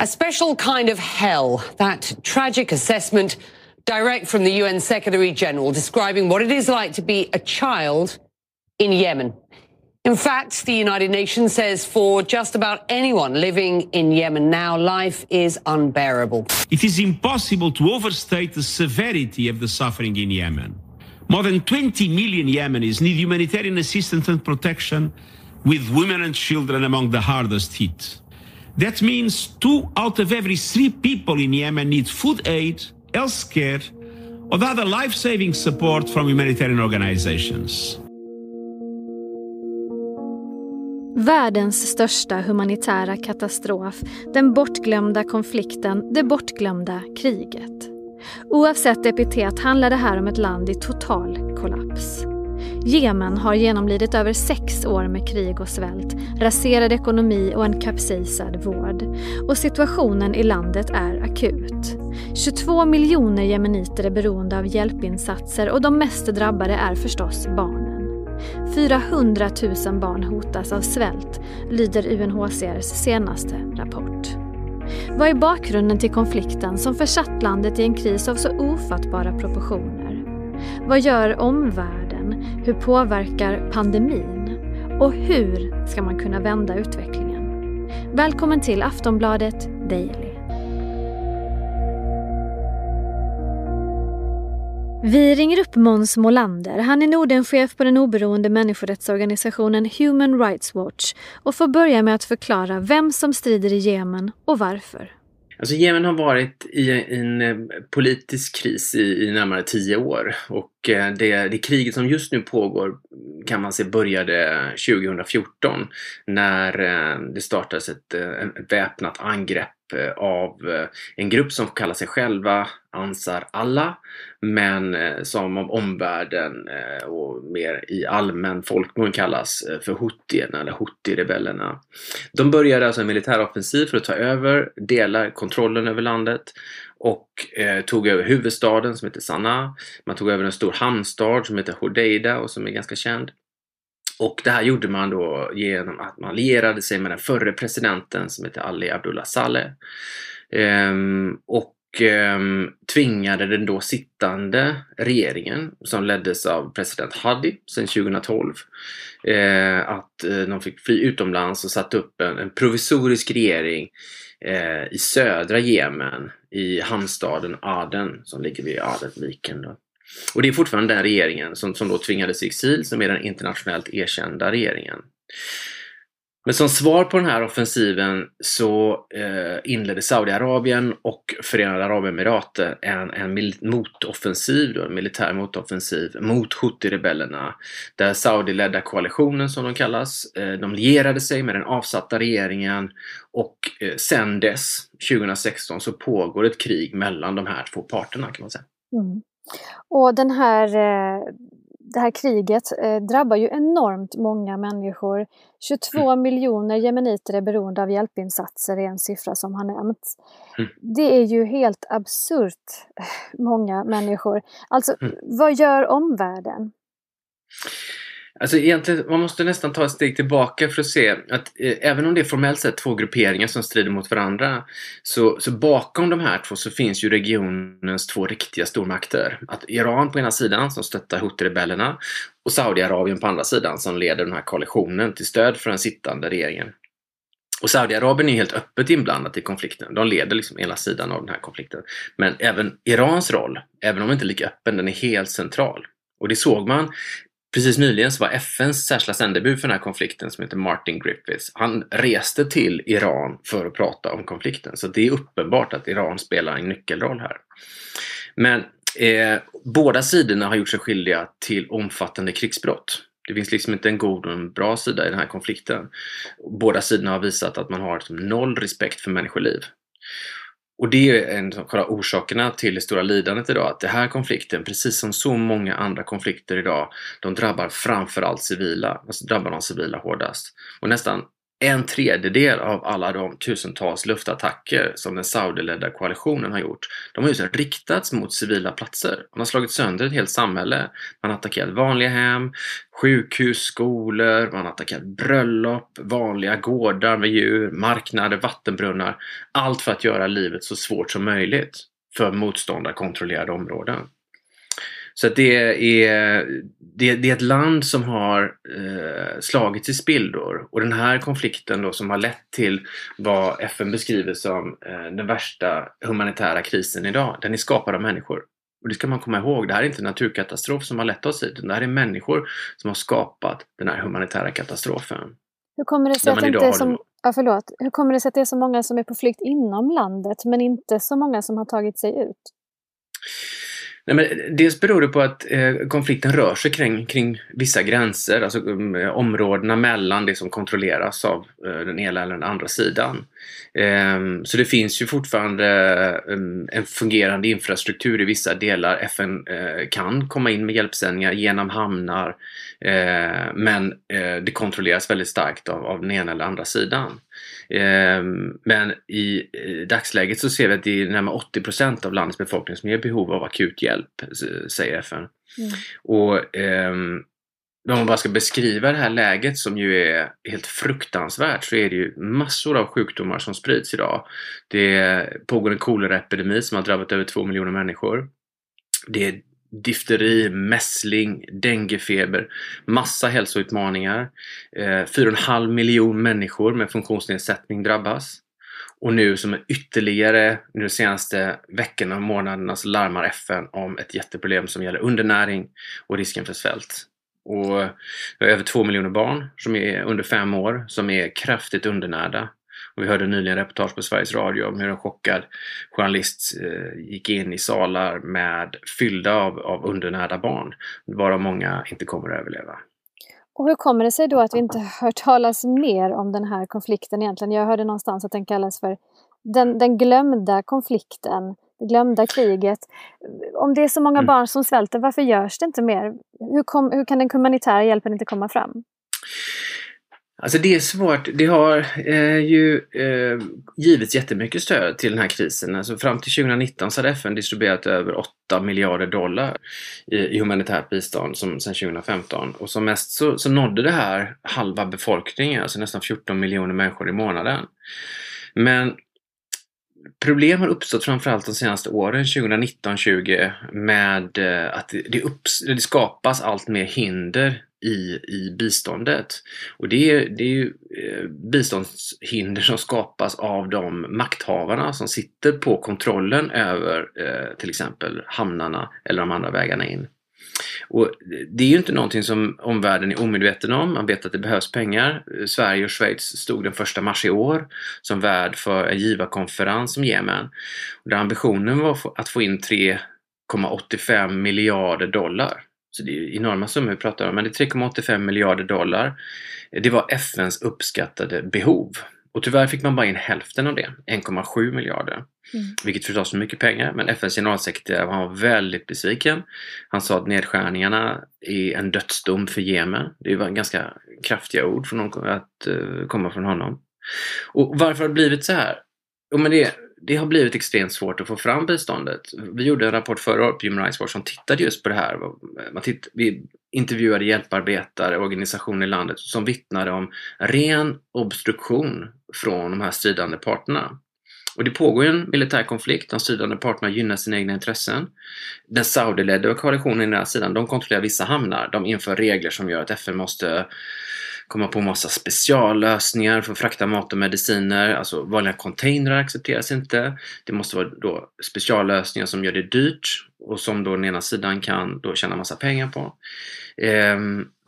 A special kind of hell, that tragic assessment direct from the UN Secretary General describing what it is like to be a child in Yemen. In fact, the United Nations says for just about anyone living in Yemen now, life is unbearable. It is impossible to overstate the severity of the suffering in Yemen. More than 20 million Yemenis need humanitarian assistance and protection, with women and children among the hardest hit. That means two out of every three people in Yemen need food aid, health care, or other life saving support from humanitarian organizations. Världens största humanitära katastrof, den bortglömda konflikten, det bortglömda kriget. Oavsett epitet handlar det här om ett land i total kollaps. Jemen har genomlidit över sex år med krig och svält, raserad ekonomi och en kapsejsad vård. Och situationen i landet är akut. 22 miljoner jemeniter är beroende av hjälpinsatser och de mest drabbade är förstås barnen. 400 000 barn hotas av svält, lyder UNHCRs senaste rapport. Vad är bakgrunden till konflikten som försatt landet i en kris av så ofattbara proportioner? Vad gör omvärlden? Hur påverkar pandemin? Och hur ska man kunna vända utvecklingen? Välkommen till Aftonbladet Daily. Vi ringer upp Måns Molander. Han är Nordenchef på den oberoende människorättsorganisationen Human Rights Watch och får börja med att förklara vem som strider i Jemen och varför. Alltså Jemen har varit i en eh, politisk kris i, i närmare tio år och eh, det, det kriget som just nu pågår kan man se började 2014 när eh, det startades ett, eh, ett väpnat angrepp eh, av en grupp som kallar sig själva Ansar Allah men som av omvärlden och mer i allmän folkmun kallas för Houtierna eller Houthi-rebellerna. De började alltså en militäroffensiv för att ta över delar, kontrollen över landet och eh, tog över huvudstaden som heter Sanaa. Man tog över en stor hamnstad som heter Hodeida och som är ganska känd. Och det här gjorde man då genom att man lierade sig med den förre presidenten som heter Ali Abdullah Saleh. Ehm, och ehm, tvingade den då sittande regeringen som leddes av president Hadi sedan 2012 eh, att eh, de fick fly utomlands och satte upp en, en provisorisk regering eh, i södra Jemen i hamnstaden Aden som ligger vid Adenviken. Då. Och det är fortfarande den regeringen som, som då tvingades i exil som är den internationellt erkända regeringen. Men som svar på den här offensiven så eh, inledde Saudiarabien och Förenade Arabemiraten en, en motoffensiv, då, en militär motoffensiv mot Houthi-rebellerna. Där Saudi-ledda koalitionen som de kallas, eh, de lierade sig med den avsatta regeringen och eh, sen dess, 2016, så pågår ett krig mellan de här två parterna kan man säga. Mm. Och den här, eh, det här kriget eh, drabbar ju enormt många människor. 22 mm. miljoner jemeniter är beroende av hjälpinsatser, är en siffra som har nämnts. Mm. Det är ju helt absurt eh, många människor. Alltså, mm. vad gör omvärlden? Alltså egentligen, man måste nästan ta ett steg tillbaka för att se att eh, även om det är formellt sett två grupperingar som strider mot varandra så, så bakom de här två så finns ju regionens två riktiga stormakter. Att Iran på ena sidan som stöttar Houthi-rebellerna och Saudiarabien på andra sidan som leder den här koalitionen till stöd för den sittande regeringen. Och Saudiarabien är helt öppet inblandat i konflikten. De leder liksom ena sidan av den här konflikten. Men även Irans roll, även om den inte är lika öppen, den är helt central. Och det såg man Precis nyligen så var FNs särskilda sändebud för den här konflikten som heter Martin Griffiths. Han reste till Iran för att prata om konflikten. Så det är uppenbart att Iran spelar en nyckelroll här. Men eh, båda sidorna har gjort sig skyldiga till omfattande krigsbrott. Det finns liksom inte en god och en bra sida i den här konflikten. Båda sidorna har visat att man har liksom noll respekt för människoliv. Och det är en av orsakerna till det stora lidandet idag, att den här konflikten, precis som så många andra konflikter idag, de drabbar framförallt civila, alltså drabbar de civila hårdast. Och nästan en tredjedel av alla de tusentals luftattacker som den Saudiledda koalitionen har gjort, de har just riktats mot civila platser. Man har slagit sönder ett helt samhälle. Man har attackerat vanliga hem, sjukhus, skolor, man har attackerat bröllop, vanliga gårdar med djur, marknader, vattenbrunnar. Allt för att göra livet så svårt som möjligt för motståndarkontrollerade områden. Så att det, är, det, det, är ett land som har eh, slagits i spillror och den här konflikten då som har lett till vad FN beskriver som eh, den värsta humanitära krisen idag, den är skapad av människor. Och det ska man komma ihåg, det här är inte en naturkatastrof som har lett oss hit, det här är människor som har skapat den här humanitära katastrofen. Hur kommer det sig, att inte som, ja, förlåt. Hur kommer det sig att det är så många som är på flykt inom landet men inte så många som har tagit sig ut? Nej, men dels beror det på att eh, konflikten rör sig kring, kring vissa gränser, alltså um, områdena mellan det som kontrolleras av uh, den ena eller den andra sidan. Um, så det finns ju fortfarande um, en fungerande infrastruktur i vissa delar. FN uh, eh, kan komma in med hjälpsändningar genom hamnar uh, men det kontrolleras väldigt starkt av, av den ena eller andra sidan. Ehm, men i dagsläget så ser vi att det är närmare 80 procent av landets befolkning som är i behov av akut hjälp, säger FN. Mm. Och ehm, om man bara ska beskriva det här läget som ju är helt fruktansvärt så är det ju massor av sjukdomar som sprids idag. Det pågår en koleraepidemi som har drabbat över två miljoner människor. Det är difteri, mässling, denguefeber, massa hälsoutmaningar. Eh, 4,5 miljon människor med funktionsnedsättning drabbas. Och nu som ytterligare, nu de senaste veckorna och månaderna så larmar FN om ett jätteproblem som gäller undernäring och risken för svält. Och över två miljoner barn som är under fem år som är kraftigt undernärda. Och vi hörde nyligen reportage på Sveriges Radio om hur en chockad journalist eh, gick in i salar med fyllda av, av undernärda barn, varav många inte kommer att överleva. Och hur kommer det sig då att vi inte hört talas mer om den här konflikten egentligen? Jag hörde någonstans att den kallas för den, den glömda konflikten, det glömda kriget. Om det är så många mm. barn som svälter, varför görs det inte mer? Hur, kom, hur kan den humanitära hjälpen inte komma fram? Alltså det är svårt. Det har eh, ju eh, givits jättemycket stöd till den här krisen. Alltså fram till 2019 så hade FN distribuerat över 8 miljarder dollar i, i humanitärt bistånd som, sedan 2015. Och som mest så, så nådde det här halva befolkningen, alltså nästan 14 miljoner människor i månaden. Men problem har uppstått framförallt de senaste åren, 2019-20, med eh, att det, det, upps, det skapas allt mer hinder i, i biståndet. Och det är, det är ju eh, biståndshinder som skapas av de makthavarna som sitter på kontrollen över eh, till exempel hamnarna eller de andra vägarna in. Och det är ju inte någonting som omvärlden är omedveten om. Man vet att det behövs pengar. Sverige och Schweiz stod den 1 mars i år som värd för en givarkonferens om Jemen. Och där ambitionen var att få in 3,85 miljarder dollar. Så det är enorma summor vi pratar om, men det är 3,85 miljarder dollar. Det var FNs uppskattade behov. Och tyvärr fick man bara in hälften av det, 1,7 miljarder. Mm. Vilket förstås är mycket pengar, men FNs generalsekreterare var väldigt besviken. Han sa att nedskärningarna är en dödsdom för Jemen. Det var ganska kraftiga ord från någon, att uh, komma från honom. Och varför har det blivit så här? Jo, men det, det har blivit extremt svårt att få fram biståndet. Vi gjorde en rapport förra året på Human Rights Watch som tittade just på det här. Man titt, vi intervjuade hjälparbetare och organisationer i landet som vittnade om ren obstruktion från de här stridande parterna. Och det pågår ju en militär konflikt, de stridande parterna gynnar sina egna intressen. Den Saudiledda koalitionen i den här sidan, de kontrollerar vissa hamnar. De inför regler som gör att FN måste komma på massa speciallösningar för att frakta mat och mediciner. Alltså vanliga containrar accepteras inte. Det måste vara då speciallösningar som gör det dyrt och som då den ena sidan kan då tjäna massa pengar på. Eh,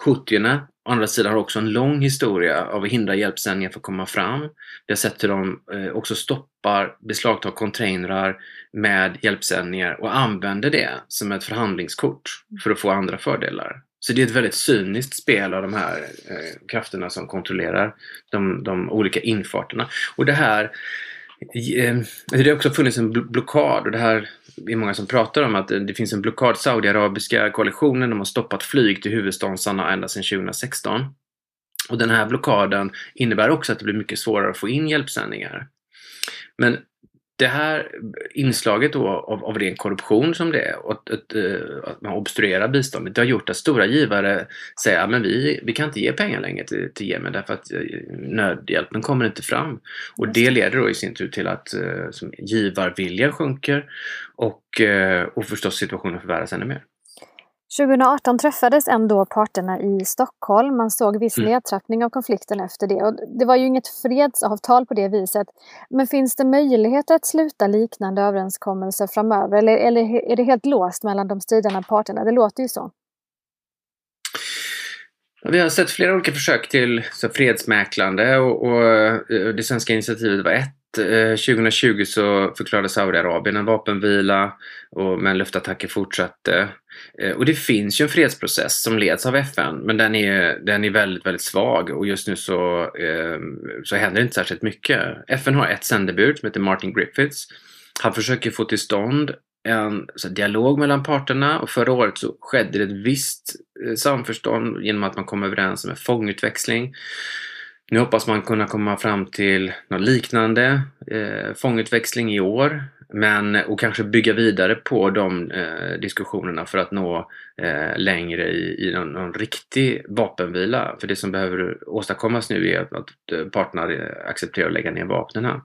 Houthierna å andra sidan har också en lång historia av att hindra hjälpsändningar för att komma fram. Vi har sett hur de eh, också stoppar, beslagtar containrar med hjälpsändningar och använder det som ett förhandlingskort för att få andra fördelar. Så det är ett väldigt cyniskt spel av de här eh, krafterna som kontrollerar de, de olika infarterna. Och det här eh, det har också funnits en blockad och det här är många som pratar om att det finns en blockad. Saudiarabiska koalitionen de har stoppat flyg till huvudstaden Sanaa ända sedan 2016. Och den här blockaden innebär också att det blir mycket svårare att få in hjälpsändningar. Men det här inslaget då av, av ren korruption som det är och att, att, eh, att man obstruerar biståndet, det har gjort att stora givare säger att vi, vi kan inte ge pengar längre till, till Jemen därför att eh, nödhjälpen kommer inte fram. Och det leder då i sin tur till att eh, som givarviljan sjunker och, och förstås situationen förvärras ännu mer. 2018 träffades ändå parterna i Stockholm. Man såg viss mm. nedtrappning av konflikten efter det. Och det var ju inget fredsavtal på det viset. Men finns det möjligheter att sluta liknande överenskommelser framöver? Eller, eller är det helt låst mellan de stridande parterna? Det låter ju så. Vi har sett flera olika försök till så fredsmäklande och, och eh, det svenska initiativet var ett Eh, 2020 så förklarade Saudiarabien en vapenvila och, men luftattacker fortsatte. Eh, och det finns ju en fredsprocess som leds av FN men den är, den är väldigt, väldigt svag och just nu så, eh, så händer inte särskilt mycket. FN har ett sändebud som heter Martin Griffiths. Han försöker få till stånd en dialog mellan parterna och förra året så skedde det ett visst samförstånd genom att man kom överens om en fångutväxling. Nu hoppas man kunna komma fram till något liknande eh, fångutväxling i år men, och kanske bygga vidare på de eh, diskussionerna för att nå eh, längre i, i någon, någon, riktig vapenvila. För det som behöver åstadkommas nu är att, att parterna accepterar att lägga ner vapnen.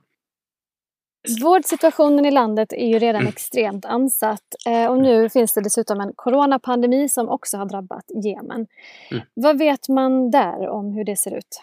Vårdsituationen i landet är ju redan mm. extremt ansatt eh, och nu finns det dessutom en coronapandemi som också har drabbat Jemen. Mm. Vad vet man där om hur det ser ut?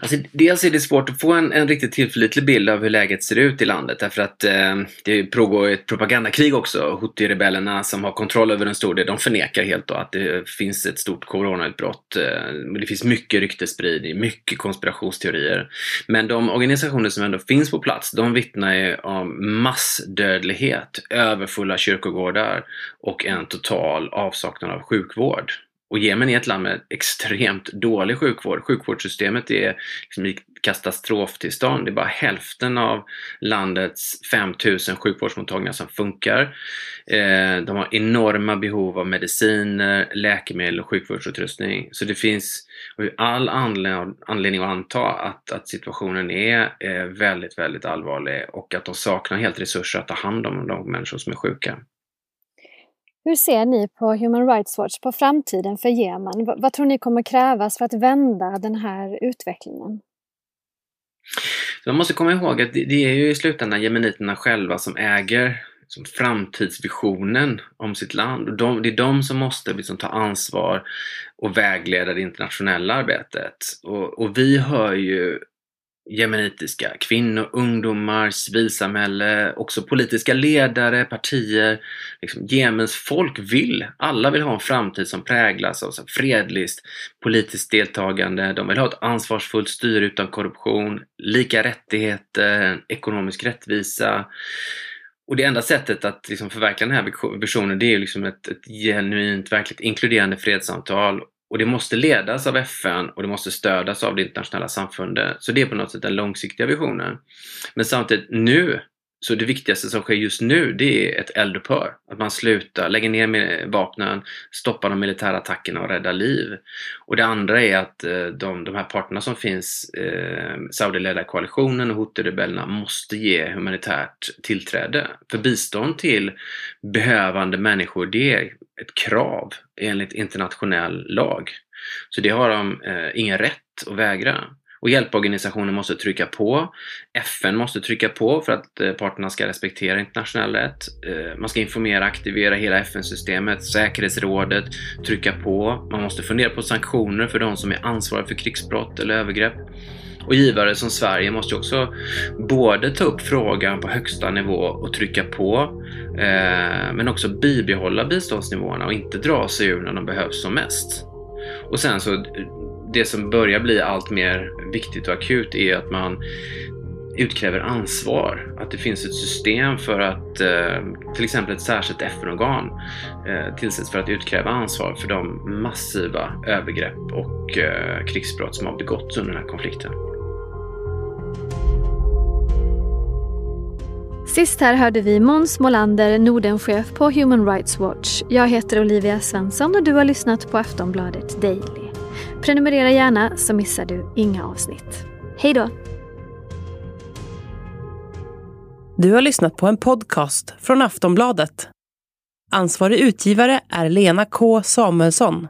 Alltså, dels är det svårt att få en, en riktigt tillförlitlig bild av hur läget ser ut i landet därför att eh, det pågår ett propagandakrig också. Houthi-rebellerna som har kontroll över en stor del, de förnekar helt då att det finns ett stort coronautbrott. Eh, det finns mycket ryktesspridning, mycket konspirationsteorier. Men de organisationer som ändå finns på plats, de vittnar ju om massdödlighet, överfulla kyrkogårdar och en total avsaknad av sjukvård. Och Jemen är ett land med extremt dålig sjukvård. Sjukvårdssystemet är liksom i katastroftillstånd. Det är bara hälften av landets 5000 sjukvårdsmottagningar som funkar. Eh, de har enorma behov av mediciner, läkemedel och sjukvårdsutrustning. Så det finns all anledning att anta att, att situationen är eh, väldigt, väldigt allvarlig och att de saknar helt resurser att ta hand om de människor som är sjuka. Hur ser ni på Human Rights Watch på framtiden för Jemen? Vad tror ni kommer krävas för att vända den här utvecklingen? man måste komma ihåg att det är ju i slutändan jemeniterna själva som äger liksom framtidsvisionen om sitt land. De, det är de som måste liksom ta ansvar och vägleda det internationella arbetet. Och, och vi hör ju jemenitiska kvinnor, ungdomar, civilsamhälle, också politiska ledare, partier. Liksom, Jemens folk vill, alla vill ha en framtid som präglas av fredligt politiskt deltagande. De vill ha ett ansvarsfullt styre utan korruption, lika rättigheter, ekonomisk rättvisa. Och det enda sättet att liksom förverkliga den här visionen det är liksom ett, ett genuint, verkligt inkluderande fredssamtal och det måste ledas av FN och det måste stödas av det internationella samfundet. Så det är på något sätt den långsiktiga visionen. Men samtidigt nu, så det viktigaste som sker just nu det är ett eldupphör. Att man slutar, lägger ner vapnen, stoppar de militära attackerna och räddar liv. Och det andra är att eh, de, de här parterna som finns, eh, Saudiledda koalitionen och Houthi-rebellerna måste ge humanitärt tillträde. För bistånd till behövande människor det är ett krav enligt internationell lag. Så det har de eh, ingen rätt att vägra. Och hjälporganisationer måste trycka på. FN måste trycka på för att eh, parterna ska respektera internationell rätt. Eh, man ska informera, aktivera hela FN-systemet, säkerhetsrådet, trycka på. Man måste fundera på sanktioner för de som är ansvariga för krigsbrott eller övergrepp. Och givare som Sverige måste också både ta upp frågan på högsta nivå och trycka på, eh, men också bibehålla biståndsnivåerna och inte dra sig ur när de behövs som mest. Och sen så, eh, det som börjar bli allt mer viktigt och akut är att man utkräver ansvar. Att det finns ett system för att eh, till exempel ett särskilt FN-organ eh, tillsätts för att utkräva ansvar för de massiva övergrepp och eh, krigsbrott som har begåtts under den här konflikten. Sist här hörde vi Måns Molander, Nordenchef på Human Rights Watch. Jag heter Olivia Svensson och du har lyssnat på Aftonbladet Daily. Prenumerera gärna så missar du inga avsnitt. Hej då! Du har lyssnat på en podcast från Aftonbladet. Ansvarig utgivare är Lena K Samuelsson.